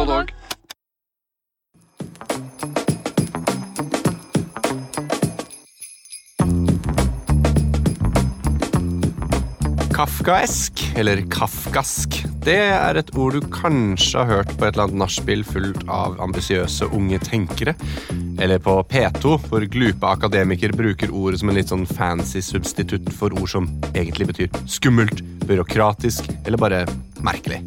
Poddag. Kafkaesk, eller kafkask, det er et ord du kanskje har hørt på et eller annet nachspiel fullt av ambisiøse unge tenkere. Eller på P2, hvor glupe akademikere bruker ordet som en litt sånn fancy substitutt for ord som egentlig betyr skummelt, byråkratisk eller bare merkelig.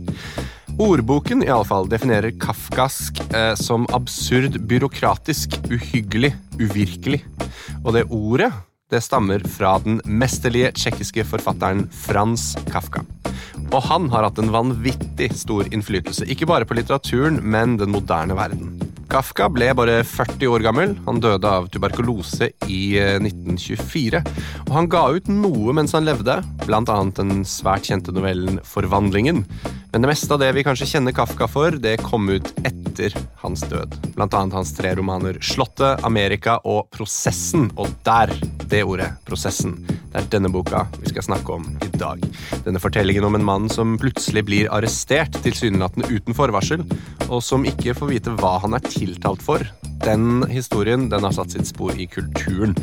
Ordboken i alle fall definerer kafkask eh, som absurd, byråkratisk, uhyggelig, uvirkelig. Og det ordet det stammer fra den mesterlige tsjekkiske forfatteren Frans Kafka. Og han har hatt en vanvittig stor innflytelse, ikke bare på litteraturen, men den moderne verden. Kafka ble bare 40 år gammel. Han døde av tuberkulose i 1924. Og han ga ut noe mens han levde, bl.a. den svært kjente novellen Forvandlingen. Men det meste av det vi kanskje kjenner Kafka for, det kom ut etter hans død. Blant annet hans tre romaner Slottet, Amerika og Prosessen. Og der, det ordet, Prosessen, det er denne boka vi skal snakke om i dag. Denne fortellingen om en mann som plutselig blir arrestert, tilsynelatende uten forvarsel, og som ikke får vite hva han er tiltalt for. Den historien den har satt sitt spor i kulturen.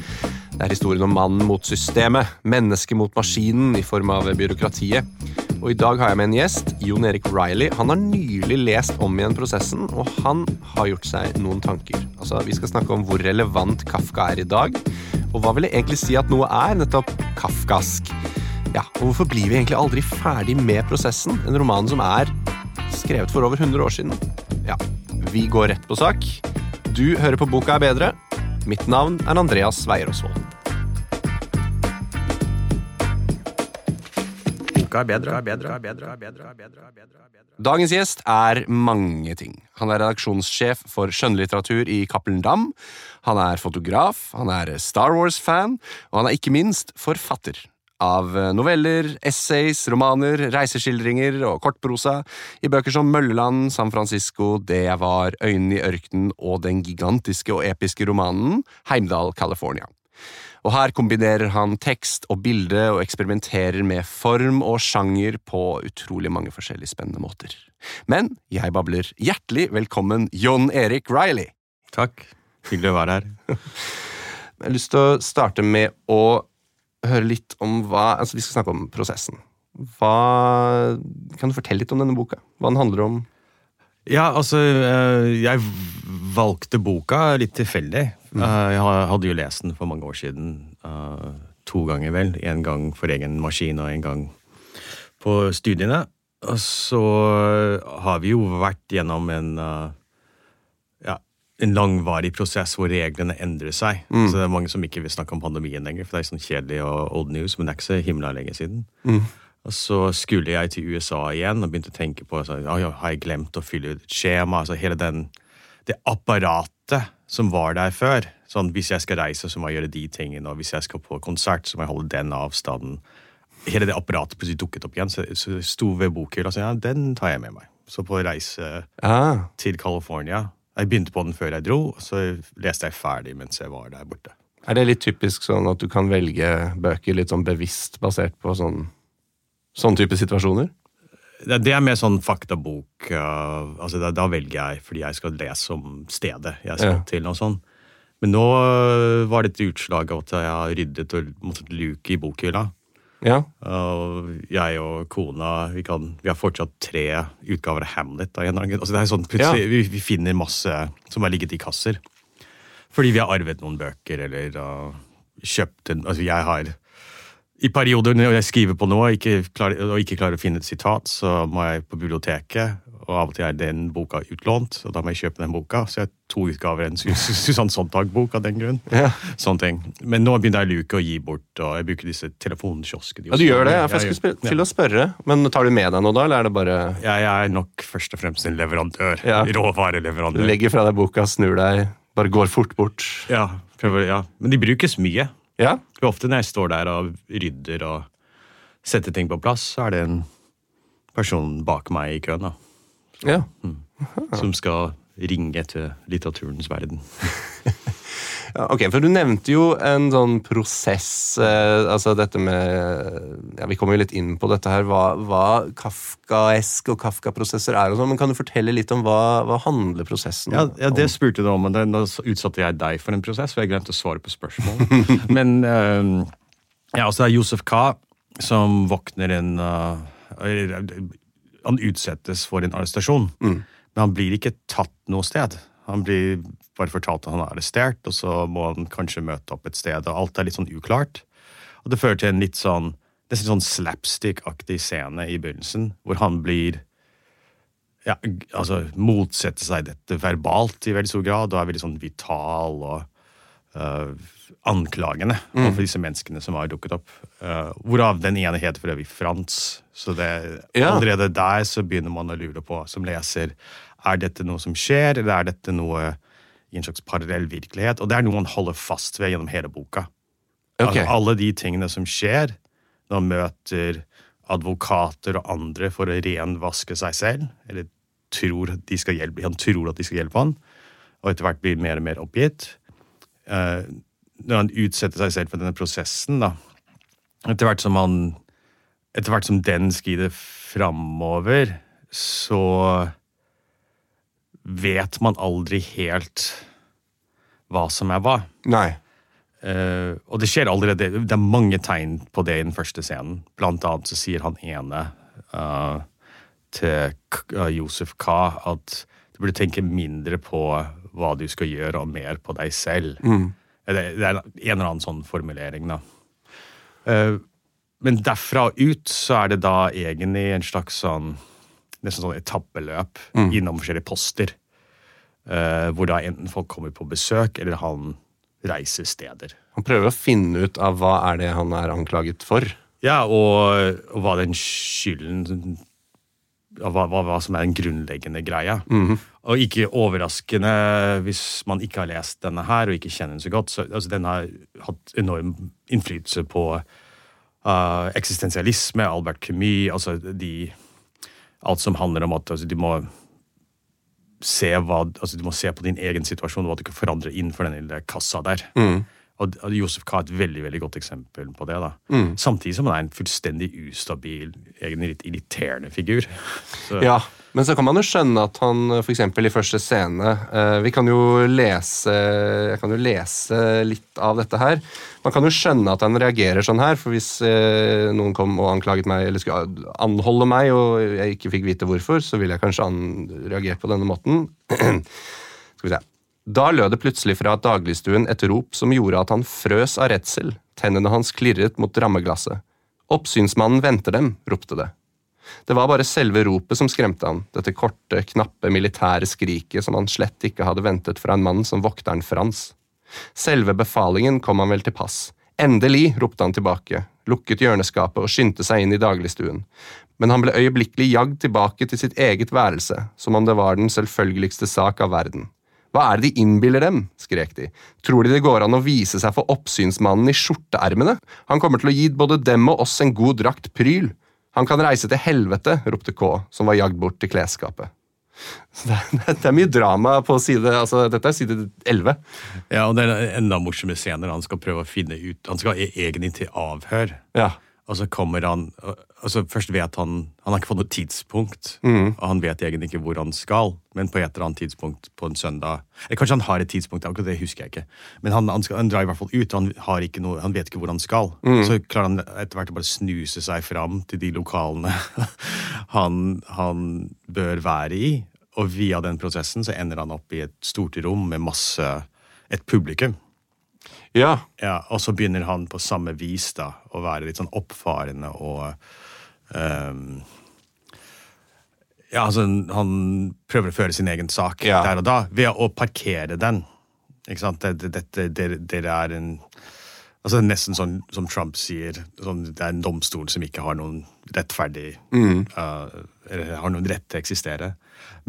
Det er historien om mannen mot systemet, mennesket mot maskinen i form av byråkratiet. Og I dag har jeg med en gjest, Jon Erik Riley. Han har nylig lest om igjen prosessen, og han har gjort seg noen tanker. Altså, Vi skal snakke om hvor relevant Kafka er i dag, og hva vil det egentlig si at noe er nettopp kafkask? Ja, og Hvorfor blir vi egentlig aldri ferdig med prosessen, en roman som er skrevet for over 100 år siden? Ja, vi går rett på sak. Du hører på Boka er bedre. Mitt navn er Andreas Weier-Osvold. Boka bedre, er bedre. Dagens gjest er mange ting. Han er redaksjonssjef for skjønnlitteratur i Cappelen Dam. Han er fotograf, han er Star Wars-fan, og han er ikke minst forfatter. Av noveller, essays, romaner, reiseskildringer og kortprosa i bøker som Mølleland, San Francisco, Det jeg var, Øynene i ørkenen og den gigantiske og episke romanen Heimdal, California. Og her kombinerer han tekst og bilde og eksperimenterer med form og sjanger på utrolig mange forskjellige spennende måter. Men jeg babler hjertelig velkommen John Erik Riley. Takk. Hyggelig å være her. Jeg har lyst til å starte med å høre litt om hva Altså, vi skal snakke om prosessen. Hva Kan du fortelle litt om denne boka? Hva den handler om? Ja, altså eh, Jeg valgte boka litt tilfeldig. Eh, Jeg hadde jo lest den for mange år siden. eh, To ganger, vel. En gang for egen maskin og en gang på studiene. Og så har vi jo vært gjennom en eh, ja, en langvarig prosess hvor reglene endrer seg. Så det er mange som ikke vil snakke om pandemien lenger, for det er sånn kjedelig og old news, men det er ikke så himla lenge siden. Og så skulle jeg til USA igjen og begynte å tenke på så, «Oi, har jeg glemt å fylle ut skjema. altså hele den, Det apparatet som var der før. Sånn, Hvis jeg skal reise, så må jeg gjøre de tingene, og hvis jeg skal på konsert, så må jeg holde den avstanden. Hele det apparatet plutselig dukket opp igjen, så, så sto ved bokhylla og sa ja, den tar jeg med meg. Så på reise Ah, til California Jeg begynte på den før jeg dro, så leste jeg ferdig mens jeg var der borte. er det litt typisk sånn at du kan velge bøker litt sånn bevisst basert på sånn sånn type situasjoner? Det, er mer sånn faktabok. uh, altså da, da velger jeg fordi jeg skal lese om stedet jeg skal Ja. til. og sånn. Men nå uh, var det et utslag av at jeg har ryddet og måttet luke i bokhylla. Ja. Og jeg og kona vi, kan, vi har fortsatt tre utgaver av Hamlet. Da. Altså det er sånn, plutselig, vi, vi finner masse som har ligget i kasser. Fordi vi har arvet noen bøker eller uh, kjøpt en Altså jeg har I perioder når jeg skriver på noe ikke klarer, og ikke klarer å finne et sitat, så må jeg på biblioteket. Og av og til er den boka utlånt, og da må jeg kjøpe den boka. Så jeg har to utgaver av en Sus- Susann Sontag-bok av den grunn. Ja. Sånne ting. Men nå begynner jeg å luke og gi bort, og jeg bruker disse telefonkioskene. ja, du gjør det? Jeg, jeg skulle sp- til å spørre. Men tar du med deg noe da, eller er det bare Jeg er nok først og fremst en leverandør. Ja. Du Råvareleverandør. legger fra deg boka, snur deg, bare går fort bort? Ja, prøver, ja. Men de brukes mye. Ja? Ofte når jeg står der og rydder og setter ting på plass, så er det en person bak meg i køen da, Ja. som skal ringe til litteraturens verden. Ok, for Du nevnte jo en sånn prosess, eh, altså dette med ja, Vi kommer jo litt inn på dette her, hva, hva Kafkaesk og Kafka-prosesser er. og sånn, men Kan du fortelle litt om hva, hva handler prosessen Ja, ja det spurte du om, men da utsatte jeg deg for en prosess, for jeg glemte å svare på spørsmål. men eh, ja, altså det er Josef K. som våkner en uh, Han utsettes for en arrestasjon, men han blir ikke tatt noe sted. Han blir bare fortalt at han er arrestert, og så må han kanskje møte opp et sted, og alt er litt sånn uklart. Og det fører til en litt sånn nesten sånn slapstick-aktig scene i begynnelsen, hvor han blir ja, altså motsette seg dette verbalt i veldig stor grad, og er veldig sånn vital og uh, anklagende overfor disse menneskene som har dukket opp. Uh, hvorav den ene heter for øvrig Frans. Så det, Ja. allerede der så begynner man å lure på, som leser, er dette noe som skjer, eller er dette noe i en slags parallell virkelighet? Og det er noe man holder fast ved gjennom hele boka. Okay. Altså, alle de tingene som skjer når han møter advokater og andre for å renvaske seg selv, eller tror de skal hjelpe, han tror at de skal hjelpe han, og etter hvert blir mer og mer oppgitt. Uh, når han utsetter seg selv for denne prosessen, da, etter hvert som han etter hvert som den skrider framover, så vet man aldri helt hva som er hva. Nei. Uh, og det skjer allerede Det er mange tegn på det i den første scenen. Blant annet så sier han ene uh, til eh, Josef K at du burde tenke mindre på hva du skal gjøre, og mer på deg selv. Det, det er en eller annen sånn formulering, da. Men derfra og ut så er det da egentlig en slags sånn Nesten sånn etappeløp innom forskjellige poster. Uh, hvor da enten folk kommer på besøk, eller han reiser steder. Han prøver å finne ut av hva er det han er anklaget for. Ja, og, og hva den skylden hva, hva, hva som er den grunnleggende greia. Og ikke overraskende hvis man ikke har lest denne her og ikke kjenner den så godt. Så, altså, den har hatt enorm innflytelse på uh, eksistensialisme, Albert Camus, altså de Alt som handler om at altså, du må se hva, altså, du må se på din egen situasjon, og hva du kan forandre innenfor den lille kassa der. Og, og Josef K. er et veldig veldig godt eksempel på det. da. Samtidig som han er en fullstendig ustabil, egentlig litt irriterende figur. Så, Ja, Men så kan man jo skjønne at han f.eks. i første scene eh, Vi kan jo lese Jeg kan jo lese litt av dette her. Man kan jo skjønne at han reagerer sånn her, for hvis eh, noen kom og anklaget meg eller skulle anholde meg, og jeg ikke fikk vite hvorfor, så ville jeg kanskje an reagert på denne måten. Skal vi se. Da lød det plutselig fra dagligstuen et rop som gjorde at han frøs av redsel. Tennene hans klirret mot rammeglasset. Oppsynsmannen venter dem, ropte det. Det var bare selve ropet som skremte han, dette korte, knappe militære skriket som han slett ikke hadde ventet fra en mann som vokteren Frans. Selve befalingen kom han vel til pass. Endelig, ropte han tilbake, lukket hjørneskapet og skyndte seg inn i dagligstuen. Men han ble øyeblikkelig jagd tilbake til sitt eget værelse, som om det var den selvfølgeligste sak av verden. Hva er det de innbiller dem? skrek de. Tror de det går an å vise seg for oppsynsmannen i skjorteermene? Han kommer til å gi både dem og oss en god drakt pryl. Han kan reise til helvete, ropte K, som var jagd bort til klesskapet. Det er, det er mye drama på side altså Dette er side 11. Ja, og det er enda morsomme scener. Han skal prøve å finne ut Han skal e- egentlig til avhør. Ja. Og så kommer han og så Først vet han Han har ikke fått noe tidspunkt. Og han vet egentlig ikke hvor han skal, men på et eller annet tidspunkt på en søndag Eller kanskje han har et tidspunkt, akkurat det husker jeg ikke. Men han, han, skal, han drar i hvert fall ut, og han, har ikke noe, han vet ikke hvor han skal. Så klarer han etter hvert å bare snuse seg fram til de lokalene han, han bør være i. Og via den prosessen så ender han opp i et stort rom med masse Et publikum. Ja. Ja, og så begynner han på samme vis da å være litt sånn oppfarende og um, Ja, altså han prøver å føre sin egen sak Ja. der og da ved å parkere den. Ikke sant? Dere det, det, det, det er en Altså Nesten sånn som Trump sier, sånn, det er en domstol som ikke har noen rettferdig uh, Eller har noen rett til å eksistere.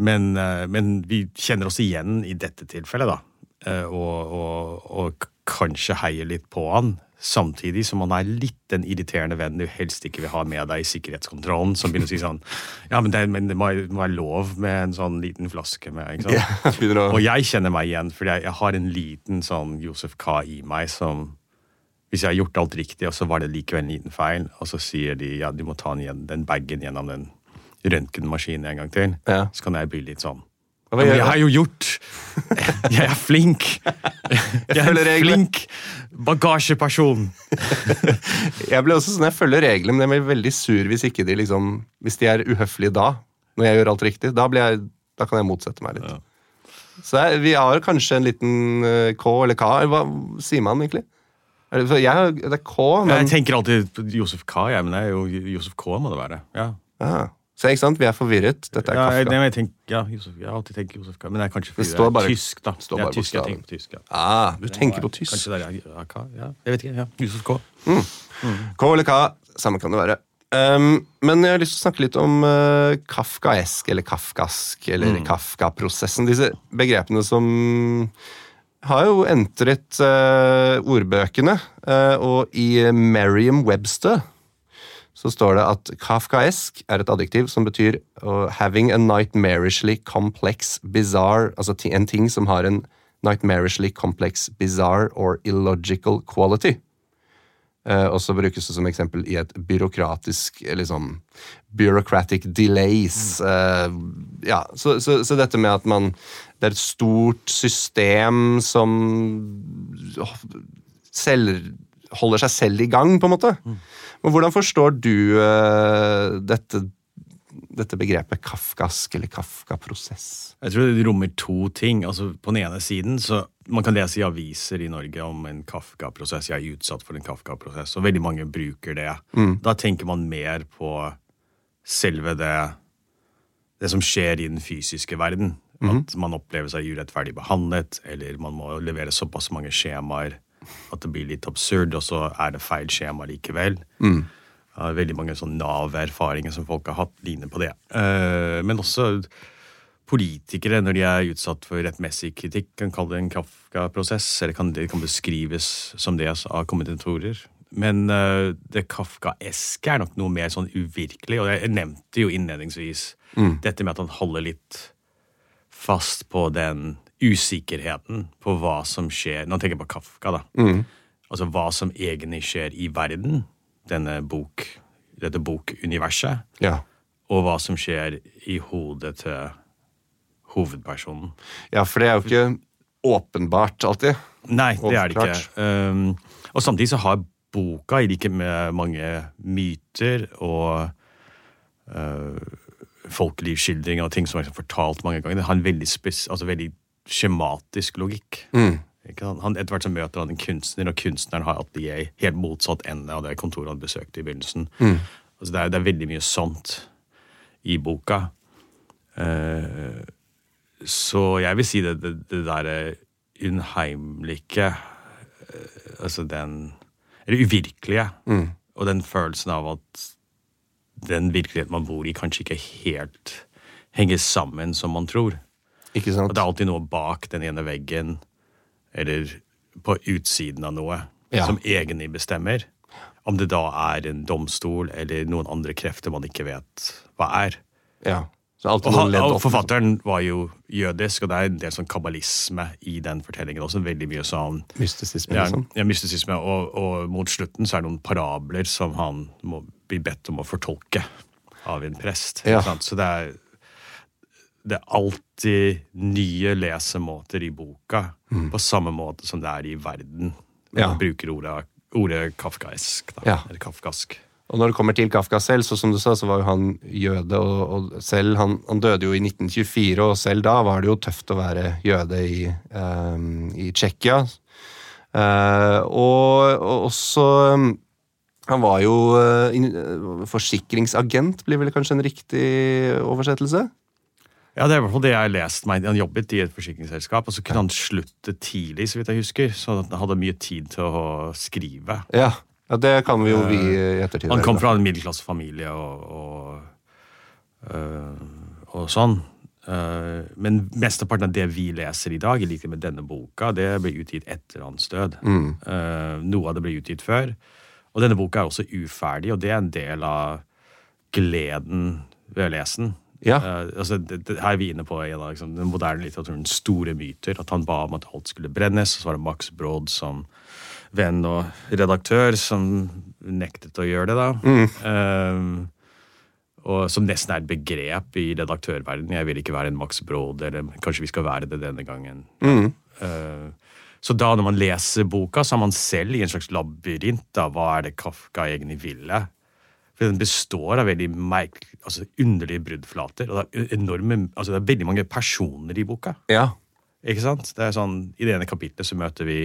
Men, uh, men vi kjenner oss igjen i dette tilfellet, da. Uh, og, og, og kanskje heier litt på han, Samtidig som han er litt den irriterende vennen du helst ikke vil ha med deg i sikkerhetskontrollen, som begynner å si sånn Ja, men det, men det må, må være lov med en sånn liten flaske med ikke sant? Ja, Og jeg kjenner meg igjen, for jeg, jeg har en liten sånn Josef K. i meg som Hvis jeg har gjort alt riktig, og så var det likevel en liten feil, og så sier de ja, du må ta den, den bagen gjennom den røntgenmaskinen en gang til, Ja. så kan jeg bli litt sånn men jeg har jo gjort Jeg er flink! Jeg er en flink bagasjeperson. Jeg ble også sånn, jeg følger reglene, men jeg blir veldig sur hvis de liksom Hvis de er uhøflige da, når jeg gjør alt riktig. Da, blir jeg, da kan jeg motsette meg litt. Så er, vi har kanskje en liten eh, K eller K. Hva sier man egentlig? Er det, jeg, det er K, men Jeg tenker alltid Josef K, jeg, men det er jo Josef K må det være. Ja. ja. Så ikke sant, vi er forvirret. Dette er Ja, jeg, Kafka. jeg, tenker, ja, Josef, jeg har alltid tenkt Josef K, men det er kanskje fordi Det står er bare- tysk, da. står bare tysk, jeg tenker på tysk, ja. Ah, du tenker på tysk. Kanskje det er ja, K? Ja, jeg vet ikke. ja, Josef K. K eller K, samme kan det være. Um, men jeg har lyst til å snakke litt om uh, kafkaesk eller kafkask eller Kafka-prosessen. Disse begrepene som har jo entret uh, ordbøkene, uh, og i Merriam Webster så står det at kafkaesk er et adjektiv som betyr uh, having a nightmarishly complex, bizarre Altså en ting som har en nightmarishly complex, bizarre or illogical quality. Uh, og så brukes det som eksempel i et byråkratisk eller sånn Bureaucratic delays. Uh, ja, så, så, så dette med at man Det er et stort system som selv, holder seg selv i gang, på en måte. Men hvordan forstår du uh, dette, dette begrepet kafkask eller kafkaprosess? Jeg tror det rommer to ting. Altså, på den ene siden så Man kan lese i aviser i Norge om en Kafka-prosess. Jeg er utsatt for en Kafka-prosess, og veldig mange bruker det. Da tenker man mer på selve det det som skjer i den fysiske verden. At man opplever seg urettferdig behandlet, eller man må levere såpass mange skjemaer at det blir litt absurd, og så er det feil skjema likevel. Ja, veldig mange sånn Nav-erfaringer som folk har hatt, ligner på det. Eh, men også politikere, når de er utsatt for rettmessig kritikk, kan kalle det en Kafka-prosess, eller kan, det kan beskrives som det av kommentatorer. Men det det kafkaeske er nok noe mer sånn uvirkelig, og jeg nevnte jo innledningsvis dette med at han holder litt fast på den usikkerheten på hva som skjer Nå tenker jeg på Kafka, da. Altså hva som egentlig skjer i verden, denne bok, dette bokuniverset, Ja. og hva som skjer i hodet til hovedpersonen. ja, for det er jo ikke åpenbart alltid. Nei, det er det ikke. Um, og samtidig så har boka i like med mange myter og uh, folkelivsskildringer og ting som er fortalt mange ganger. Det har en veldig, spes, altså veldig skjematisk logikk. Sant? Han, etter hvert så møter han en kunstner, og kunstneren har atelier helt motsatt ende av det kontoret han besøkte i begynnelsen. Altså det, er, det er veldig mye sånt i boka. Uh, så jeg vil si det, det, det derre unheimlige uh, Altså den Eller uvirkelige. Og den følelsen av at den virkeligheten man bor i, kanskje ikke helt henger sammen som man tror. Ikke Og det er alltid noe bak den ene veggen, eller på utsiden av noe, Ja. som egentlig bestemmer. Om det da er en domstol eller noen andre krefter man ikke vet hva er. Ja. Og, han, og forfatteren var jo jødisk, og det er en del sånn kabbalisme i den fortellingen. også Veldig mye sånn Mystisisme, ja, liksom. ja, mystisisme. Og, og mot slutten så er det noen parabler som han må bli bedt om å fortolke av en prest. Ja. Sant? Så det er, det er alltid nye lesemåter i boka, på samme måte som det er i verden. Mm. Ja. Man bruker ordet, ordet kafkaisk, Da, Ja. Eller kafkask. Og når det kommer til Kafka selv, så som du sa, så var jo han jøde, og, og selv han, han døde jo i 1924, og selv da var det jo tøft å være jøde i, um, i Tsjekkia. Uh, og, og også um, Han var jo uh, in, eh, forsikringsagent, blir vel kanskje en riktig oversettelse? Ja, det er i hvert fall det jeg har lest meg. Han jobbet i et forsikringsselskap, og så kunne han slutte tidlig, så vidt jeg husker. Så han hadde mye tid til å skrive. Ja, ja det kan vi jo vi i ettertid. Han kom fra en middelklassefamilie og, og, øh, og sånn. Eh, men mesteparten av det vi leser i dag, i likhet med denne boka, det ble utgitt etter hans død. Mm. noe av det ble utgitt før. Og denne boka er også uferdig, og det er en del av gleden ved å lese den. Ja. Uh, altså, det, det, her er vi inne på en av liksom, den moderne litteraturens store myter. At han ba om at alt skulle brennes, og så var det Max Brod som venn og redaktør som nektet å gjøre det, da. Eh, og som nesten er et begrep i redaktørverdenen. Jeg vil ikke være en Max Brod, eller kanskje vi skal være det denne gangen. Eh, så da når man leser boka, så er man selv i en slags labyrint da, hva er det Kafka egentlig ville. For den består av veldig merk, altså underlige bruddflater. Og det er, enorme, altså det er veldig mange personer i boka. Ja. Ikke sant? Det er sånn, I det ene kapitlet så møter vi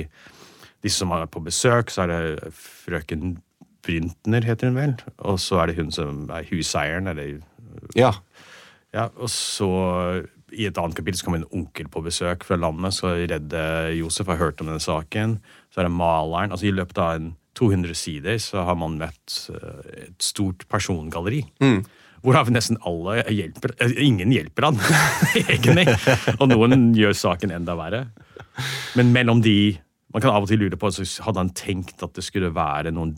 disse som er på besøk. Så er det frøken Bryntner, heter hun vel. Og så er det hun som er huseieren, eller Ja. ja, og så i et annet kapittel så kommer en onkel på besøk fra landet, så redde Josef har hørt om denne saken. Så er det maleren. altså I løpet av en 200 sider så har man møtt eh, et stort persongalleri. Hvorav nesten alle hjelper eh, Ingen hjelper han, egentlig. Og noen gjør saken enda verre. Men mellom de Man kan av og til lure på så hadde han tenkt at det skulle være noen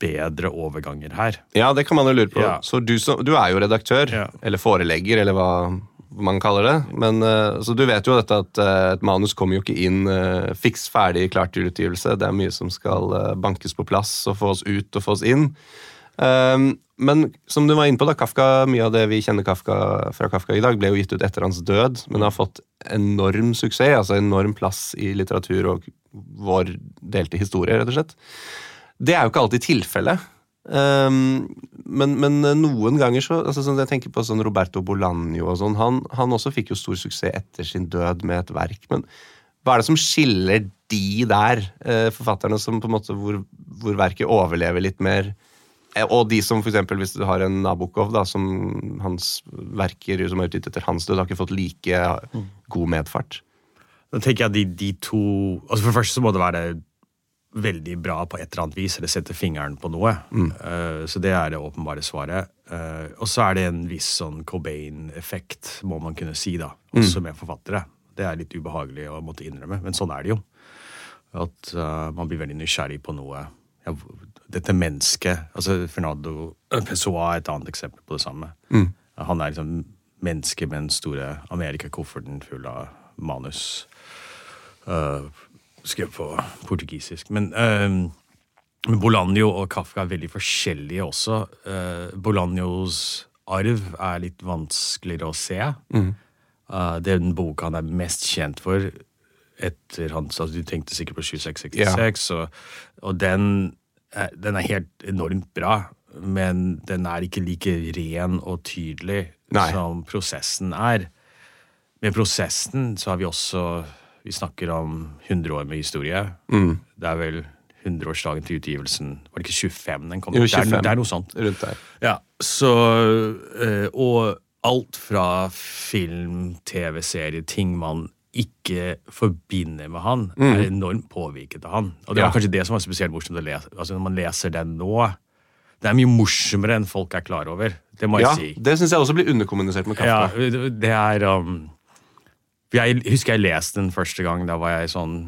bedre overganger her. ja, det kan man jo lure på. Ja. Så du, som, du er jo redaktør, Ja. eller forelegger, eller hva man kaller det. Men, eh, så du vet jo dette at eh, et manus kommer jo ikke inn eh, fiks ferdig klart til utgivelse. Det er mye som skal bankes på plass og få oss ut og få oss inn. Um, men som du var inne på, da, Kafka, mye av det vi kjenner Kafka, fra Kafka i dag, ble jo gitt ut etter hans død, men har fått enorm suksess, altså enorm plass i litteratur og vår delte historie, rett og slett. Det er jo ikke alltid tilfellet. Um, men, men noen ganger så altså sånn, Jeg tenker på sånn Roberto Bolanjo og sånn. Han, han også fikk jo stor suksess etter sin død med et verk. Men hva er det som skiller de der, eh, forfatterne som på en måte hvor, hvor verket overlever litt mer? Eh, Og de som eksempel, hvis du har en Nabokov, da, som hans verker som er utgitt etter hans død, har ikke fått like god medfart. Da tenker jeg de, de to altså For det første så må det være veldig bra på et eller annet vis, eller setter fingeren på noe. Eh, så det er det åpenbare svaret. Uh, og så er det en viss sånn Cobain-effekt, må man kunne si, da. Også med forfattere. Det er litt ubehagelig å måtte innrømme, men sånn er det jo. At uh, man blir veldig nysgjerrig på noe. Ja, dette mennesket altså Fernando Pessoa er et annet eksempel på det samme. Han er liksom mennesket med den store Amerikakofferten full av manus. Uh, skrevet på portugisisk. Men, uh, men Bolaño og Kafka er veldig forskjellige også. Uh, Bolanjos arv er litt vanskeligere å se. Uh, det er den boka han er mest kjent for etter hans altså Du tenkte sikkert på 2666, og, og den, den er helt enormt bra. Men den er ikke like ren og tydelig Nei. som prosessen er. Med prosessen så har vi også Vi snakker om 100 år med historie. Det er vel 100-årsdagen til utgivelsen. Var det ikke 25 den kom? Jo, Det, er, det er noe sånt. Rundt der. Ja, så eh, Og alt fra film, TV-serie, ting man ikke forbinder med han, er enormt påvirket av han. Og det var Ja. kanskje det som var spesielt morsomt å lese. Altså Når man leser den nå Det er mye morsommere enn folk er klar over. Det må jeg Ja, si. det syns jeg også blir underkommunisert med Kafka. Ja, det er um, Jeg husker jeg leste den første gang. Da var jeg sånn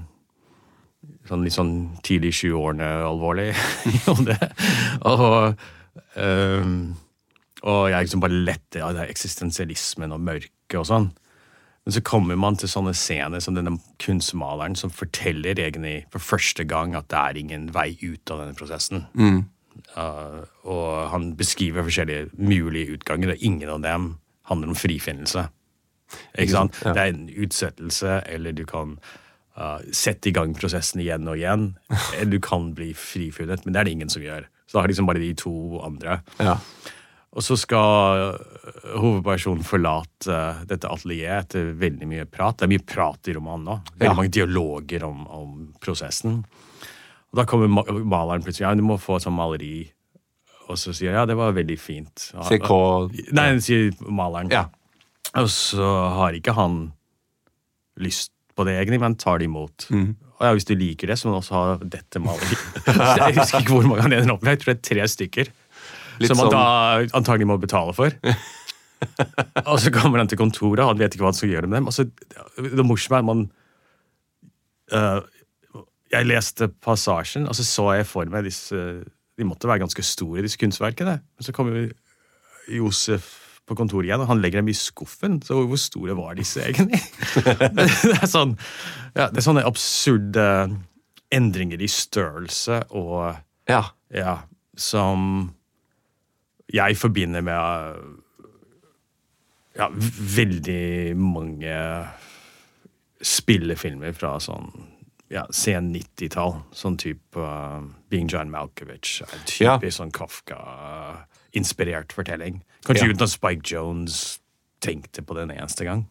Sånn litt sånn tidlig i 20-årene alvorlig. Og, um, og jeg liksom bare lette av det eksistensialismen og mørket og sånn. Men så kommer man til sånne scener som denne kunstmaleren som forteller egentlig for første gang at det er ingen vei ut av denne prosessen. Uh, og han beskriver forskjellige mulige utganger, og ingen av dem handler om frifinnelse. Ikke sant? Ja. Det er en utsettelse, eller du kan uh, sette i gang prosessen igjen og igjen. eller du kan bli frifunnet, men det er det ingen som gjør. Så da har liksom bare de to andre. Ja. Og så skal øh, hovedpersonen forlate øh, dette atelieret etter veldig mye prat. Det er mye prat i romanen nå. Veldig Ja. mange dialoger om, om prosessen. Og da kommer maleren plutselig ja, du må få et sånt maleri. Og så sier jeg ja, det var veldig fint. Sier K Nei, sier maleren. Ja. Og så har ikke han lyst på det egentlig, men tar det imot. Mm. Og ja, hvis du liker det, så må du også ha dette maleriet. jeg husker ikke hvor mange han ender opp med. Jeg tror det er tre stykker. Litt som han sånn- da antagelig må betale for. og så kommer han til kontoret, han vet ikke hva han skal gjøre med dem. Altså, det morsomme er man uh, Jeg leste passasjen, og så så jeg for meg disse De måtte være ganske store, disse kunstverkene. Men så kommer Josef på kontoret igjen, og han legger dem i skuffen. Så hvor store var disse egentlig? det, er sånn, ja, det er sånne absurde endringer i størrelse og Ja. ja, som jeg forbinder med ja, veldig mange spillefilmer fra sånn ja, sen 90-tall. Sånn type uh, Being John Malkovich. En Ja. typisk sånn Kafka-inspirert fortelling. Kanskje Ja. uten at Spike Jones tenkte på det en eneste gang.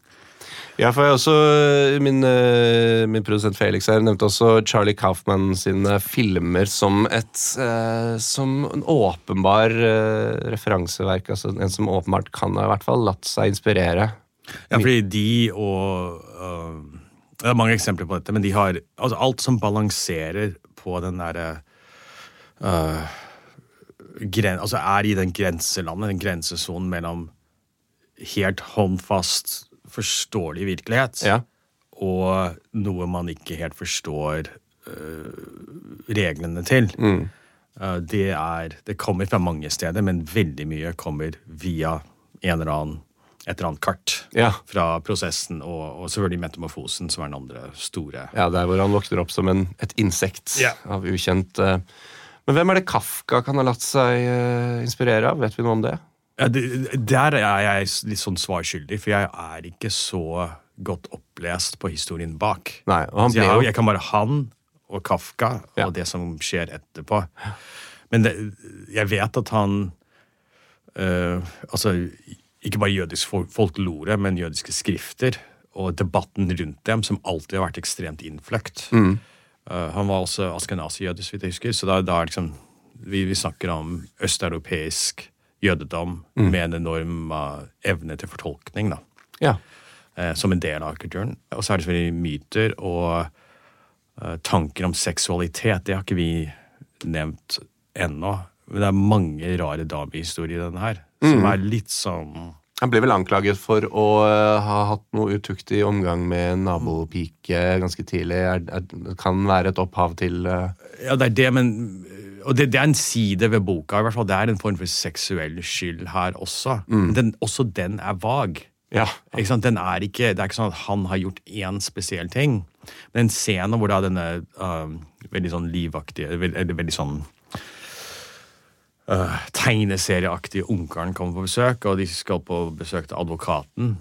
Ja, for jeg også, min, eh, min produsent Felix her nevnte også Charlie Kaufman sine filmer som et eh, Som en åpenbar eh, referanseverk. Altså en som åpenbart kan ha i hvert fall latt seg inspirere. Ja, fordi de og øh, Det er mange eksempler på dette, men de har altså alt som balanserer på den derre uh, gren, Altså er i den grenselandet, den grensesonen mellom helt håndfast, forståelig virkelighet Ja. og noe man ikke helt forstår øh, reglene til. Uh, det er Det kommer fra mange steder, men veldig mye kommer via en eller annen et eller annet kart Ja. fra prosessen, og, og selvfølgelig metamorfosen, som er den andre store. Ja, Der hvor han våkner opp som en, et insekt Ja. av ukjent uh, Men hvem er det Kafka kan ha latt seg uh, inspirere av? Vet vi noe om det? Ja, det, der er jeg litt sånn svarskyldig, for jeg er ikke så godt opplest på historien bak. Nei, og jeg, jeg kan bare han og Kafka Ja. og det som skjer etterpå. Men det, jeg vet at han Uh, Altså, ikke bare jødisk fol- folklore, men jødiske skrifter og debatten rundt dem, som alltid har vært ekstremt innfløkt. Mm. Uh, han var også askenazi-jøde, så vidt jeg husker, så da, da er liksom vi, vi snakker om østeuropeisk jødedom Mm. med en enorm uh, evne til fortolkning. da Ja. Uh, som en del av kulturen. Og så er det selvfølgelig myter og tanker om seksualitet. Det har ikke vi nevnt ennå. Men det er mange rare damehistorier i denne her, som er litt sånn Han ble vel anklaget for å eh, ha hatt noe utuktig omgang med en nabopike ganske tidlig. Er, er, kan være et opphav til uh... Ja, det er det, men Og det, det er en side ved boka. i hvert fall Det er en form for seksuell skyld her også. Men den, også den er vag. Ja. Ikke sant? Den er ikke, det er ikke sånn at han har gjort én spesiell ting. Men en scene hvor da denne uh, veldig sånn livaktige veld- Eller veldig sånn uh, tegneserieaktige onkelen kommer på besøk, og de skal på besøk til advokaten.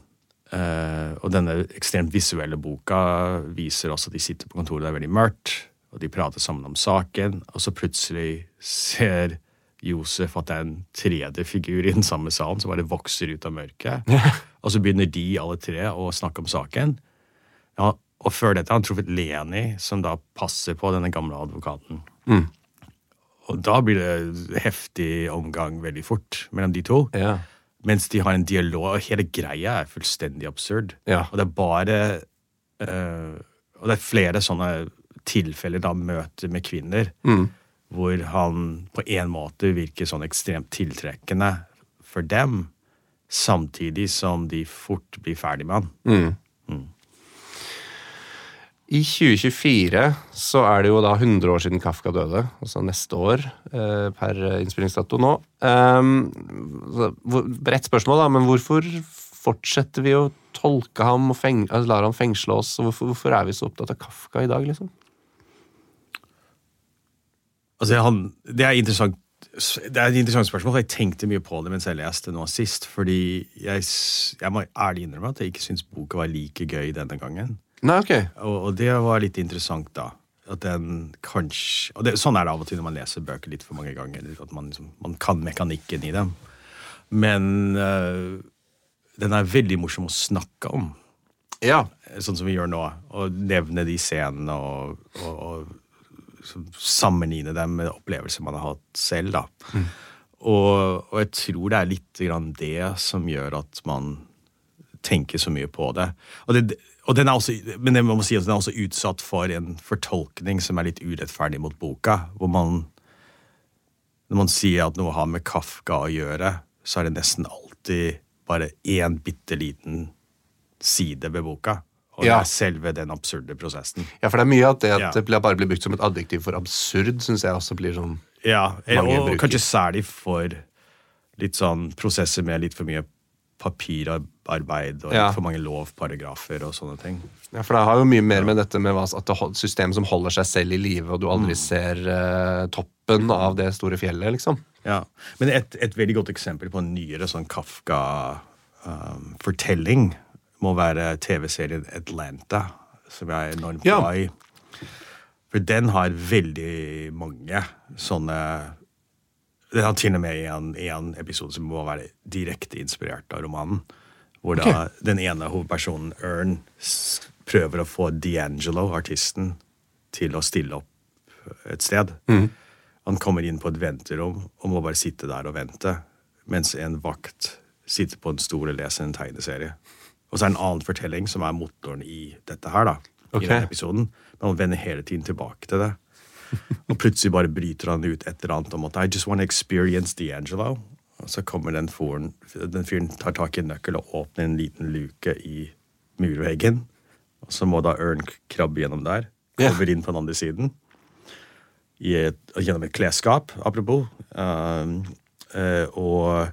Uh, og denne ekstremt visuelle boka viser også at de sitter på kontoret, det er veldig mørkt, og de prater sammen om saken, og så plutselig ser Josef at det er en tredje figur i den samme salen som bare vokser ut av mørket. og så begynner de alle tre å snakke om saken. Ja, og før dette har han truffet Leni, som da passer på denne gamle advokaten. Og da blir det heftig omgang veldig fort mellom de to. Ja. Mens de har en dialog, og hele greia er fullstendig absurd. Ja. Og det er bare uh, Og det er flere sånne tilfeller, da, møter med kvinner, hvor han på en måte virker sånn ekstremt tiltrekkende for dem, samtidig som de fort blir ferdig med han. I 2024 så er det jo da 100 år siden Kafka døde, altså neste år eh, per innspillingsdato nå. Um, Bredt spørsmål, da, men hvorfor fortsetter vi å tolke ham og feng altså, lar han fengsle oss? og Hvorfor, hvorfor er vi så opptatt av Kafka i dag, liksom? Altså, han, det, er det er et interessant spørsmål, for jeg tenkte mye på det mens jeg leste nå sist. Fordi jeg, jeg må ærlig innrømme at jeg ikke syns boka var like gøy denne gangen. Nei, ok. Og, og det var litt interessant, da. At den kanskje Og det, sånn er det av og til når man leser bøker litt for mange ganger. At man, liksom, man kan mekanikken i dem. Men øh, den er veldig morsom å snakke om. Ja. Sånn som vi gjør nå. Å nevne de scenene og, og, og sammenligne dem med opplevelser man har hatt selv. da. Og, og jeg tror det er litt grann det som gjør at man tenker så mye på det. Og, det, og den er også, men jeg må si at den er også utsatt for en fortolkning som er litt urettferdig mot boka. Hvor man Når man sier at noe har med Kafka å gjøre, så er det nesten alltid bare én bitte liten side ved boka. Og Ja. det er selve den absurde prosessen. Ja, for det er mye at det at Ja. det bare blir brukt som et adjektiv for absurd, syns jeg også blir sånn Ja, Mange og kanskje særlig for litt sånn prosesser med litt for mye papirarbeid og Ja. for mange lovparagrafer og sånne ting. Ja, for det har jo mye mer med dette med hva, at det system som holder seg selv i live, og du aldri ser uh, toppen av det store fjellet, liksom. Ja, Men et, et veldig godt eksempel på en nyere sånn Kafka-fortelling må være TV-serien Atlanta, som jeg er enormt Ja. glad i. For den har veldig mange sånne Den har til og med en, en episode som må være direkte inspirert av romanen. Hvor da den ene hovedpersonen, Ern, prøver å få D'Angelo, artisten, til å stille opp et sted. Han kommer inn på et venterom og må bare sitte der og vente, mens en vakt sitter på en stol og leser en tegneserie. Og så er det en annen fortelling som er motoren i dette her, da. okay. I denne episoden. Men han vender hele tiden tilbake til det. Og plutselig bare bryter han ut et eller annet om at I just want to experience D'Angelo. Og så kommer den fyren, den fyren tar tak i en nøkkel og åpner en liten luke i murveggen. Og så må da Ørn krabbe gjennom der. Ja. Kommer inn på den andre siden i et, gjennom et klesskap, apropos. Uh, uh, og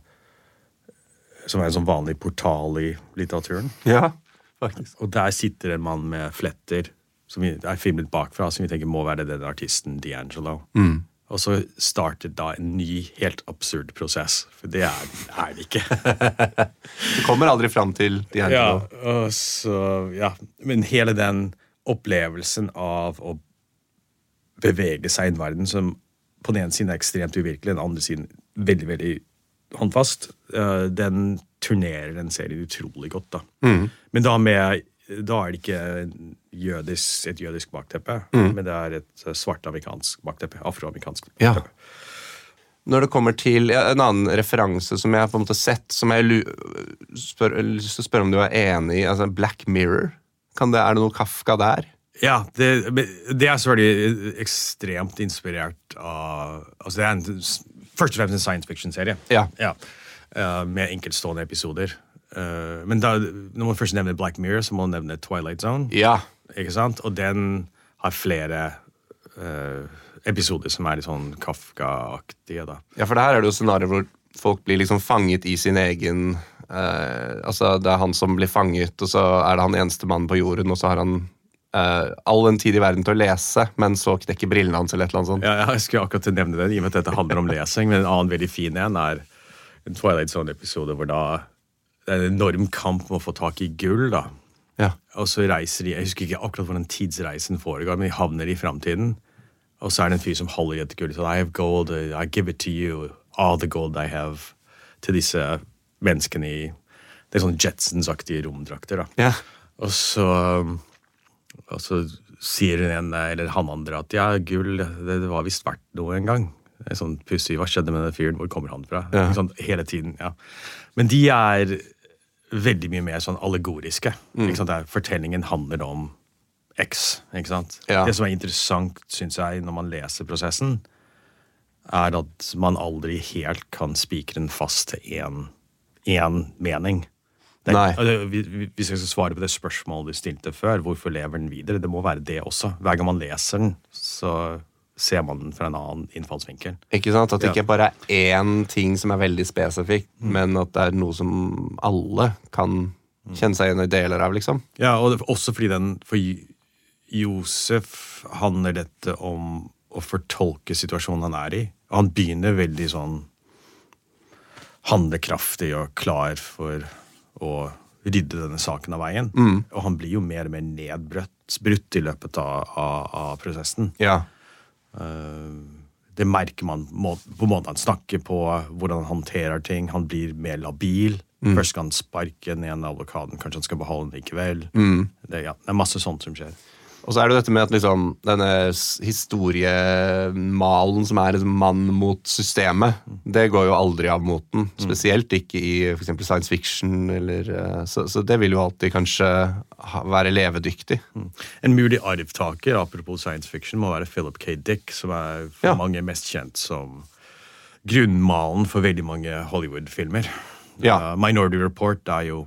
som er en sånn vanlig portal i litteraturen. Ja, faktisk. Og der sitter en mann med fletter som er filmet bakfra, som vi tenker må være den artisten D'Angelo. Og så startet da en ny, helt absurd prosess. For det er, er det ikke. Du kommer aldri fram til de her Ja, og så, ja. Men hele den opplevelsen av å bevege seg i en verden som på den ene siden er ekstremt uvirkelig, den andre siden veldig, veldig håndfast, eh, den turnerer den serien utrolig godt. da. Men da med da er det ikke en jødisk, et jødisk bakteppe, men det er et eh, svart-amerikansk bakteppe. Afroamerikansk Ja. bakteppe. Når det kommer til ja, en annen referanse som jeg har på en måte sett, som jeg spør, lyst til å spørre om du er enig i, altså Black Mirror. Kan det, er det noe Kafka der? Ja, det, det er selvfølgelig ekstremt inspirert av altså Det er en, først og fremst en science fiction-serie. Ja. ja. med enkeltstående episoder. Eh, men da, når man først nevner Black Mirror, så må man nevne Twilight Zone. Ja. Ikke sant? Og den har flere uh, episoder som er litt sånn Kafka-aktige. da. ja, for det her er det jo scenarioer hvor folk blir liksom fanget i sin egen uh, Altså, det er han som blir fanget, og så er det han eneste mannen på jorden, og så har han Uh, all den tid i verden til å lese, men så knekker brillene hans eller et eller annet sånt. Ja, jeg skulle akkurat nevne den, i og med at dette handler om lesing. Men en annen veldig fin en er en Twilight Zone-episode hvor da det er en enorm kamp om å få tak i gull. da. Og så reiser de Jeg husker ikke akkurat hvordan tidsreisen foregår, men de havner i framtiden. Og så er det en fyr som holder i et gull. så I have gold, I give it to you. All the gold I have. Til disse menneskene i Det er sånn Jetsons-aktige romdrakter. da. Ja. Og så, og så sier hun en, eller han andre at ja, gull, det, var visst verdt noe en gang. Er sånn pussig, Hva skjedde med den fyren? Hvor kommer han fra? Ja. Sånn, hele tiden, ja. Men de er veldig mye mer sånn allegoriske. Der fortellingen handler om X. ikke sant? Ja. Det som er interessant, syns jeg, når man leser prosessen, er at man aldri helt kan spikre den fast til én, én mening. Det, Nei. vi- vi- Hvis jeg skal svare på det spørsmålet du stilte før, hvorfor lever den videre? Det må være det også. Hver gang man leser den, så ser man den fra en annen innfallsvinkel. Ikke sant? At det ikke bare er én ting som er veldig spesifikt, men at det er noe som alle kan kjenne seg igjen i deler av, liksom. Ja, og det, også fordi den For Josef handler dette om å fortolke situasjonen han er i. Han begynner veldig sånn handlekraftig og klar for å rydde denne saken av veien. Og han blir jo mer og mer nedbrutt brutt i løpet av, av, av prosessen. Ja. Det merker man på måten han snakker på, hvordan han håndterer ting. Han blir mer labil. Først skal han sparke den ene advokaten, kanskje han skal beholde den likevel. Det, ja, det er masse sånt som skjer. Og så er det dette med at liksom, denne historiemalen som er liksom mann mot systemet, det går jo aldri av moten. Spesielt ikke i eksempel science fiction. Eller, eh, så, så det vil jo alltid kanskje være levedyktig. En mulig arvtaker apropos science fiction, må være Philip K. Dick, som er for Ja. mange mest kjent som grunnmalen for veldig mange Hollywood-filmer. Ja. Uh, Minority Report er jo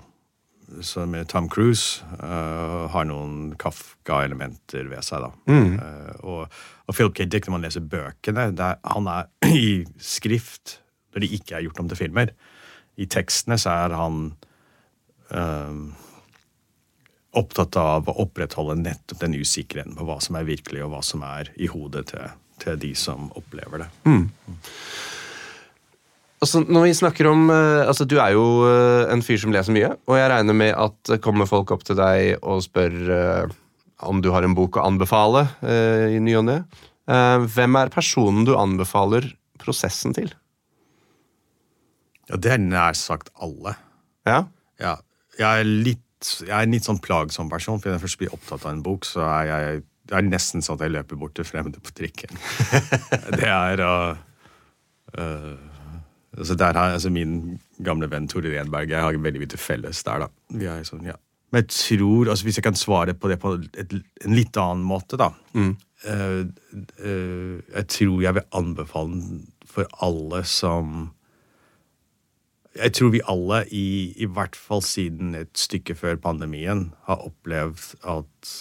som er Tom Cruise uh, har noen Kafka-elementer ved seg. da. Uh, og, og Philip K. Dick, når man leser bøkene, er, han er i skrift når de ikke er gjort om til filmer. I tekstene så er han uh, opptatt av å opprettholde nettopp den usikkerheten på hva som er virkelig, og hva som er i hodet til, til de som opplever det. Altså, når vi snakker om, eh, altså Du er jo eh, en fyr som leser mye, og jeg regner med at det kommer folk opp til deg og spør uh, om du har en bok å anbefale uh, i ny og ne. Uh, hvem er personen du anbefaler prosessen til? Ja, det er nær sagt alle. Ja? Ja, jeg er litt jeg er en litt sånn plagsom person, for når jeg først blir opptatt av en bok, så er jeg det er nesten sånn at jeg løper bort til fremmede på trikken. det er uh, altså der har, altså Min gamle venn Tore Renberg jeg har veldig mye til felles der. da. Vi er sånn, ja. Men jeg tror, altså hvis jeg kan svare på det på et, en litt annen måte, da uh, uh, Jeg tror jeg vil anbefale den for alle som jeg tror vi alle, i, i hvert fall siden et stykke før pandemien, har opplevd at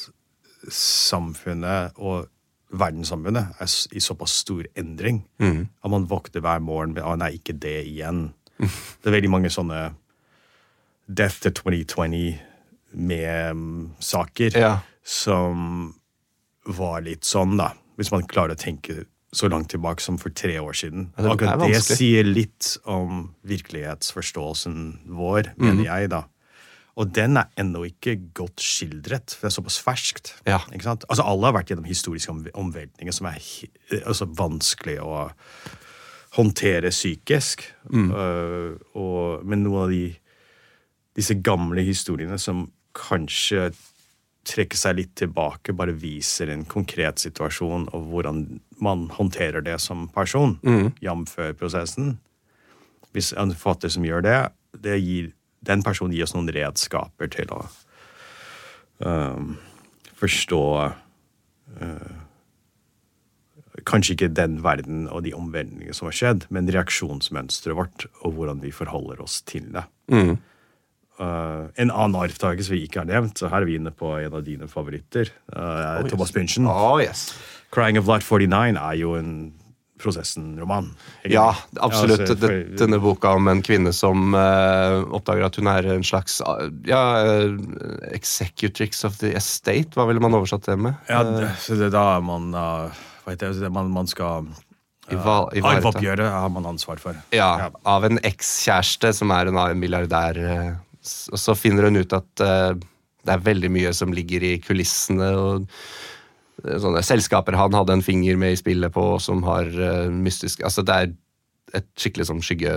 samfunnet og verdenssamfunnet er i såpass stor endring at man våkner hver morgen med 'Å, nei, ikke det igjen'. Det er veldig mange sånne Death to 2020-med-saker Ja. som var litt sånn, da. Hvis man klarer å tenke så langt tilbake som for tre år siden. Ja, det Akkurat det sier litt om virkelighetsforståelsen vår, mener mener jeg, da. Og den er ennå ikke godt skildret, for det er såpass ferskt. Ja. Altså, alle har vært gjennom historiske omveltninger som er altså, vanskelig å håndtere psykisk. Mm. Uh, og, men noen av de disse gamle historiene som kanskje trekker seg litt tilbake, bare viser en konkret situasjon og hvordan man håndterer det som person, Mm. jf. prosessen. Hvis en forfatter som gjør det, det gir, den personen gir oss noen redskaper til å um, forstå uh, Kanskje ikke den verden og de omveltningene som har skjedd, men reaksjonsmønsteret vårt og hvordan vi forholder oss til det. Uh, en annen arvtaker vi ikke har nevnt, så her er vi inne på en av dine favoritter. Uh, oh, Thomas Pynchon. Oh, yes. 'Crying of Light 49' er jo en Prosessen-roman. Ja, absolutt. Altså, for- Denne boka om en kvinne som uh, oppdager at hun er en slags uh, ja, uh, executrix of the estate, hva ville man oversatt det med? Ja, det, så det, da er man uh, Hva heter det? Man, man skal. Arveoppgjøret har man ansvar for. Ja, av en ekskjæreste som er en milliardær. Og så finner hun ut at det er veldig mye som ligger i kulissene. og Sånne selskaper han hadde en finger med i spillet på, som har uh, mystisk Altså, det er et skikkelig sånn skygge,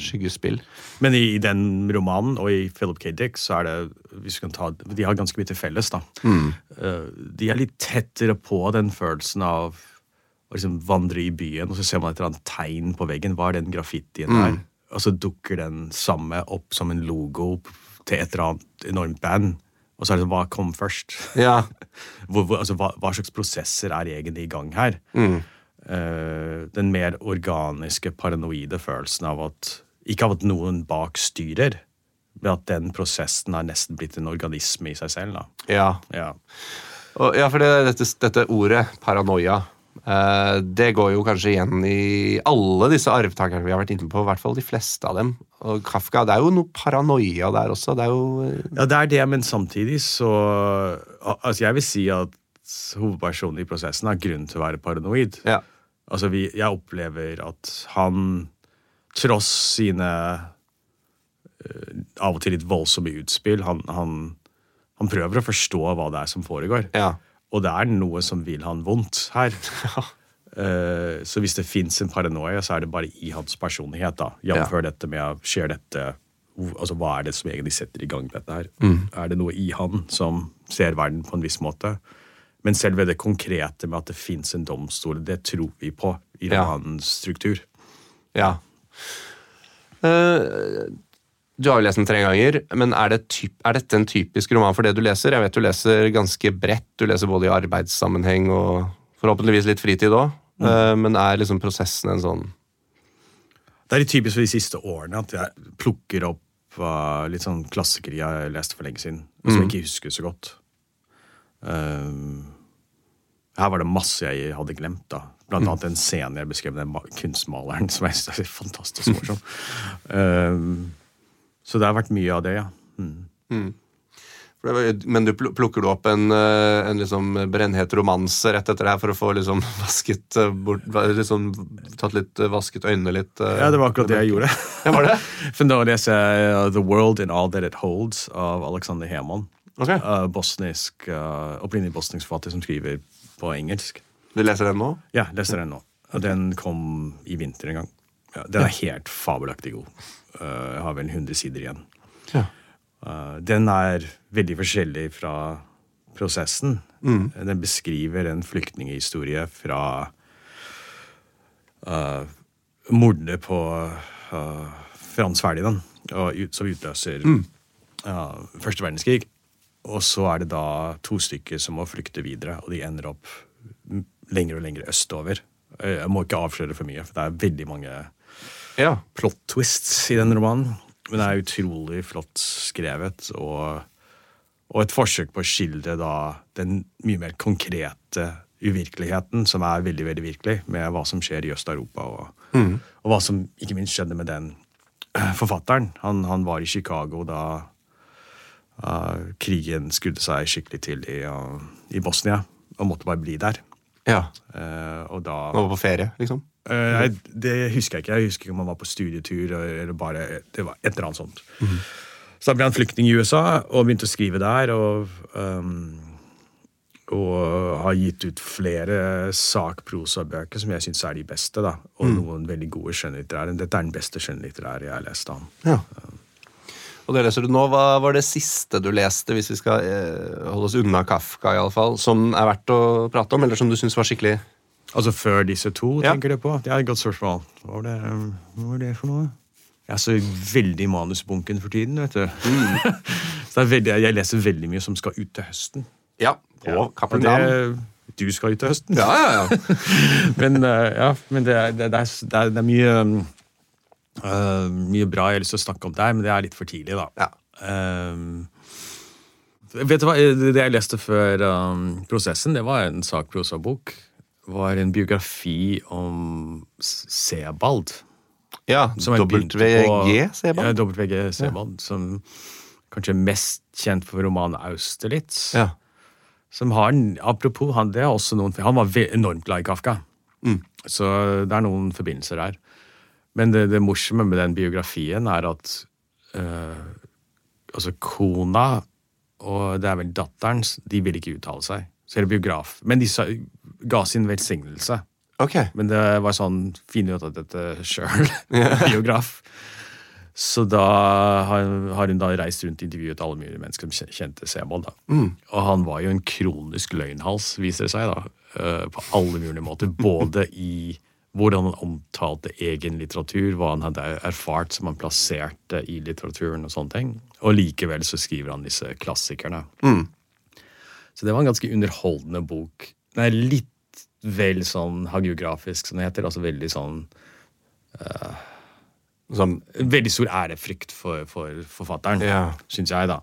skyggespill. Men i, i den romanen og i Philip K. Dick så er det hvis vi kan ta, De har ganske mye til felles. da. Eh, de er litt tettere på den følelsen av å liksom vandre i byen, og så ser man et eller annet tegn på veggen. Hva er den graffitien der? Og så dukker den samme opp som en logo til et eller annet enormt band. Og så er det sånn, hva kom først? Ja. hvor, hvor, altså, hva, hva slags prosesser er egentlig i gang her? Eh, den mer organiske, paranoide følelsen av at Ikke av at noen bak styrer, men at den prosessen er nesten blitt en organisme i seg selv. da. ja. Ja. Og, ja, for det, dette, dette ordet, paranoia, det går jo kanskje igjen i alle disse arvtakerne vi har vært inne på, i hvert fall de fleste av dem. Og Kafka, det er jo noe paranoia der også. Det er jo eh, ja, det er det, men samtidig så Altså, jeg vil si at hovedpersonen i prosessen har grunn til å være paranoid. Ja. Altså, vi, jeg opplever at han, tross sine eh, av og til litt voldsomme utspill, han, han, han prøver å forstå hva det er som foregår. Ja. Og det er noe som vil han vondt her. Eh, så hvis det fins en paranoia, så er det bare i hans personlighet. da. Jf. Ja. dette med skjer dette altså Hva er det som egentlig setter i gang dette her? Mm. Er det noe i han som ser verden på en viss måte? Men selve det konkrete med at det fins en domstol, det tror vi på i Ja. romanens struktur. Ja. Eh, du har jo lest den tre ganger, men er, det typ, er dette en typisk roman for det du leser? Jeg vet du leser ganske bredt. Du leser både i arbeidssammenheng og forhåpentligvis litt fritid òg. men er liksom prosessen en sånn Det er litt typisk for de siste årene at jeg plukker opp uh, litt sånn klassikere jeg leste for lenge siden, og som jeg ikke husker så godt. Um, her var det masse jeg hadde glemt. da. Blant annet en scene jeg beskrev den kunstmaleren som jeg synes er fantastisk morsom. um, så det har vært mye av det, ja. Mm. Mm. var- Men du plukker du opp en, eh, en liksom brennhet romanse rett etter det her for å få liksom vasket eh, bort liksom, Tatt litt eh, Vasket øynene litt? Ja, det var akkurat det jeg gjorde. Ja, var det? For nå leser jeg The World in All That It Holds av Alexander Heman. Okay. Bosnisk, Opprinnelig bosnisk forfatter som skriver på engelsk. Du leser den nå? Ja, leser den nå. Den kom i vinter en gang. Ja, den er helt fabelaktig god. Uh, jeg har vel 100 sider igjen. Ja. Uh, den er veldig forskjellig fra prosessen. Mm. Den beskriver en flyktninghistorie fra uh, mordet på uh, Frans Ferdinand, og ut, som utløser Mm. uh, første verdenskrig. Og så er det da to stykker som må flykte videre, og de ender opp lenger og lenger østover. Jeg må ikke avsløre for mye, for det er veldig mange Ja. plot twists i den romanen. Men det er utrolig flott skrevet, og, og et forsøk på å skildre da den mye mer konkrete uvirkeligheten, som er veldig veldig virkelig, med hva som skjer i Øst-Europa, og, og hva som ikke minst skjedde med den eh, forfatteren. Han, han var i Chicago da uh, krigen skudde seg skikkelig til i, uh, i Bosnia, og måtte bare bli der. ja. Uh, og da Han var på ferie, liksom? Eh, nei, det husker jeg ikke. Jeg husker ikke om han var på studietur eller bare Det var et eller annet sånt. Så da ble han flyktning i USA og begynte å skrive der. Og, um, og har gitt ut flere sakprosabøker som jeg syns er de beste. da, Og noen veldig gode skjønnlitterære. Dette er den beste skjønnlitterære jeg har lest av ham. Ja. Og det leser du nå. Hva var det siste du leste, hvis vi skal eh, holde oss unna Kafka, i alle fall, som er verdt å prate om, eller som du syns var skikkelig Altså før disse to, Ja. tenker du på? Det er et godt spørsmål. Hva var det, um, hva var det for noe? Jeg er så veldig i manusbunken for tiden, vet du. er veldig, jeg leser veldig mye som skal ut til høsten. Ja, på ja. Cappelen Dam. du skal ut til høsten. Ja, ja, ja. men eh, ja, men det, er- det, er, det, er, det er mye um, eh, mye bra jeg har lyst til å snakke om der, men det er litt for tidlig, da. Ja. Um, vet du hva, Det jeg leste før um, prosessen, det var en sakprosabok. Var en biografi om Sebald. ja WG, Sebald? Ja, WG Sebald, som kanskje er mest kjent for romanen Austerlitz. Ja. Som har, Apropos, han, det er også noen, han var enormt glad i Kafka. Mm. Så det er noen forbindelser der. Men det, det morsomme med den biografien er at øh, altså kona og det er vel datteren, de ville ikke uttale seg. Så er det biograf. Men de sa, ga sin velsignelse. Okay. Men det var sånn Finne ut av dette sjøl. Biograf. Så da har, har hun da reist rundt og intervjuet alle mulige mennesker som kjente Sebold. Mm. Og han var jo en kronisk løgnhals, viser det seg, da. eh, På alle mulige måter. Både i hvordan han omtalte egen litteratur, hva han hadde erfart som han plasserte i litteraturen og sånne ting. Og likevel så skriver han disse klassikerne. Så det var en ganske underholdende bok. Den er litt vel sånn hagiografisk, som det heter. Altså veldig sånn Som Veldig stor ærefrykt for, for forfatteren, Ja. syns jeg, da.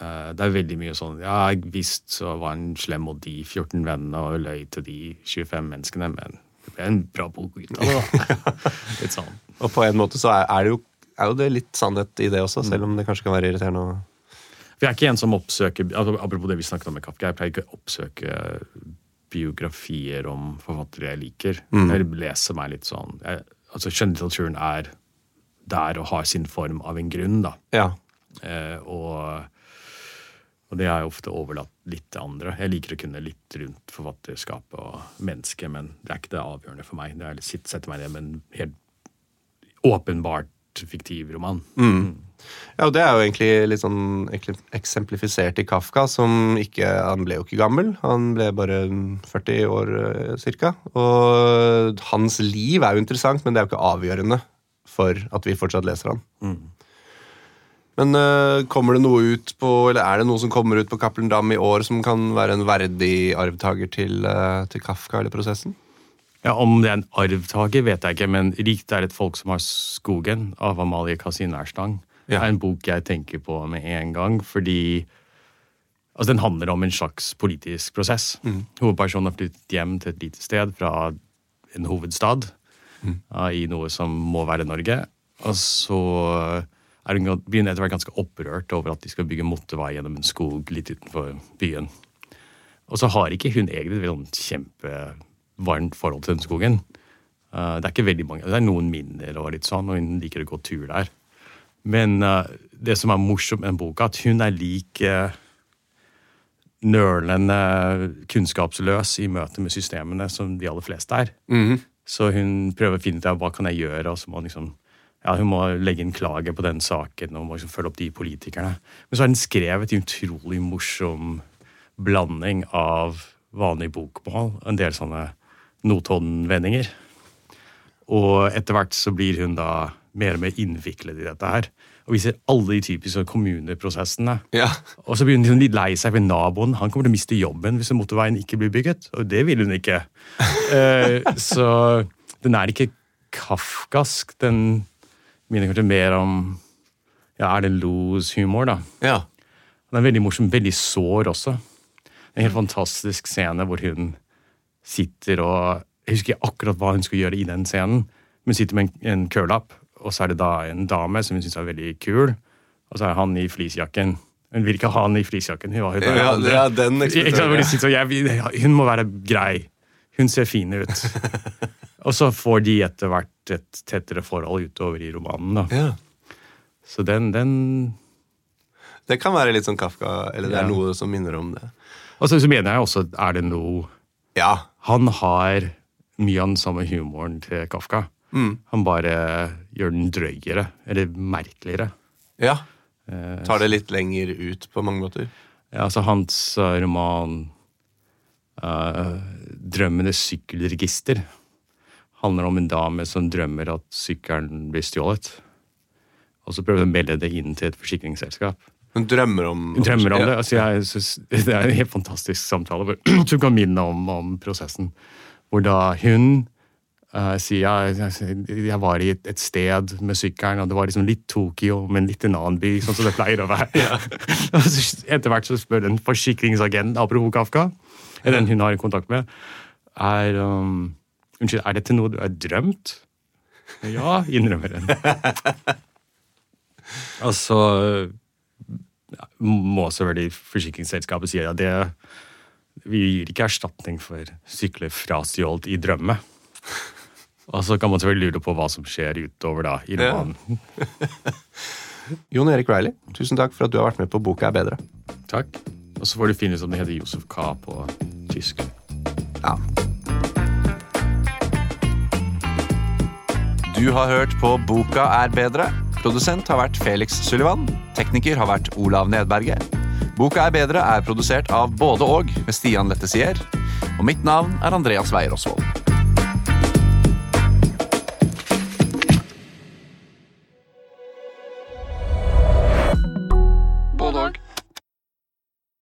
Uh, Det er veldig mye sånn Ja, visst så var han slem mot de 14 vennene og løy til de 25 menneskene, men det ble en bra bok ut av det, da. Litt sånn. Og på en måte så er, er, det jo, er jo det litt sannhet i det også, selv om det kanskje kan være irriterende. Vi For jeg er ikke en som oppsøker altså, Apropos det vi snakket om med Kafka, jeg pleier ikke å oppsøke biografier om forfattere jeg liker. Jeg leser meg litt sånn jeg, altså Skjønnlitteraturen er der og har sin form av en grunn, da. Ja. Eh, og, og det har jeg ofte overlatt litt til andre. Jeg liker å kunne litt rundt forfatterskapet og mennesket, men det er ikke det avgjørende for meg. Det er sitt- Sette meg ned med en helt åpenbart fiktiv roman. Ja, og det er jo egentlig litt sånn eksemplifisert i Kafka, som ikke Han ble jo ikke gammel, han ble bare 40 år ca. cirka. Og hans liv er jo interessant, men det er jo ikke avgjørende for at vi fortsatt leser han. Men eh, kommer det noe ut på, eller er det noe som kommer ut på Cappelen Dam i år som kan være en verdig arvtaker til, eh, til Kafka eller prosessen? Ja, Om det er en arvtaker, vet jeg ikke, men 'Rikt er et folk som har skogen' av Amalie Kasin Erstang Ja. er en bok jeg tenker på med en gang, fordi altså den handler om en slags politisk prosess. Hovedpersonen har flyttet hjem til et lite sted fra en hovedstad ja, i noe som må være Norge. Og så er hun, hun etter hvert ganske opprørt over at de skal bygge motorvei gjennom en skog litt utenfor byen. Og så har ikke hun egentlig et kjempevarmt forhold til den skogen. Uh, det er ikke veldig mange, det er noen minner og litt sånn, og hun liker å gå tur der. Men uh, det som er morsomt med boka, at hun er like nølende kunnskapsløs i møte med systemene som de aller fleste er. Så hun prøver å finne ut av hva kan jeg gjøre, og så må hun liksom ja, hun må legge inn klage på den saken og må liksom følge opp de politikerne. Men så har hun skrevet en utrolig morsom blanding av vanlig bokmål og en del sånne Notodden-vendinger. Og etter hvert så blir hun da mer og mer innviklet i dette her. Og vi ser alle de typiske kommuneprosessene. Ja. Og så begynner liksom litt lei seg for naboen. Han kommer til å miste jobben hvis motorveien ikke blir bygget. Og det vil hun ikke. uh, så den er ikke kafkask. Den minner kanskje mer om ja, er det Los humor, da. ja. Den er veldig morsom, veldig sår også. En helt fantastisk scene hvor hun sitter og Jeg husker ikke akkurat hva hun skulle gjøre i den scenen, men hun sitter med en, en curlapp, og så er det da en dame som hun syns er veldig kul, og så er han i fleecejakken. Hun vil ikke ha han i fleecejakken. Hun, hun, Ja, ja, den jeg, hun må være grei. Hun ser fin ut. Og så får de etter hvert et tettere forhold utover i romanen. da. ja. Så den, den Det kan være litt sånn Kafka, eller det er noe som minner om det. Og så, så mener jeg også er det noe Ja. Han har mye av den samme humoren til Kafka. Han bare gjør den drøyere, eller merkeligere. ja. Eh, Tar det litt lenger ut på mange måter. ja, altså hans eh, roman uh, 'Drømmenes sykkelregister' handler om en dame som drømmer at sykkelen blir stjålet. Og så prøver hun å melde det inn til et forsikringsselskap. Hun drømmer om Hun drømmer om det. Altså, jeg synes, det er en helt fantastisk samtale som kan minne om, om prosessen. Hvor da hun eh, sier jeg, jeg, jeg var i et, et sted med sykkelen, og det var liksom litt Tokyo, men litt en annen by, sånn som det pleier å være. Og Etter hvert så spør en forsikringsagent, apropos Kafka, den hun har kontakt med, er um, Unnskyld, er dette noe du har drømt? Ja, innrømmer hun. altså så ja, må selvfølgelig forsikringsselskapet si at det vi gir ikke erstatning for sykler frastjålet i drømme. Og så kan man selvfølgelig lure på hva som skjer utover da i Ja. romanen. Jon Erik Riley, tusen takk for at du har vært med på Boka er bedre. Takk. Og så får du finne ut om det heter Josef K. på tysk. Ja. Du har hørt på Boka er bedre. Produsent har vært Felix Sullivan. Tekniker har vært Olav Nedberget. Boka er bedre er produsert av både og med Stian Lettesier. Og mitt navn er Andreas Weier Osvold.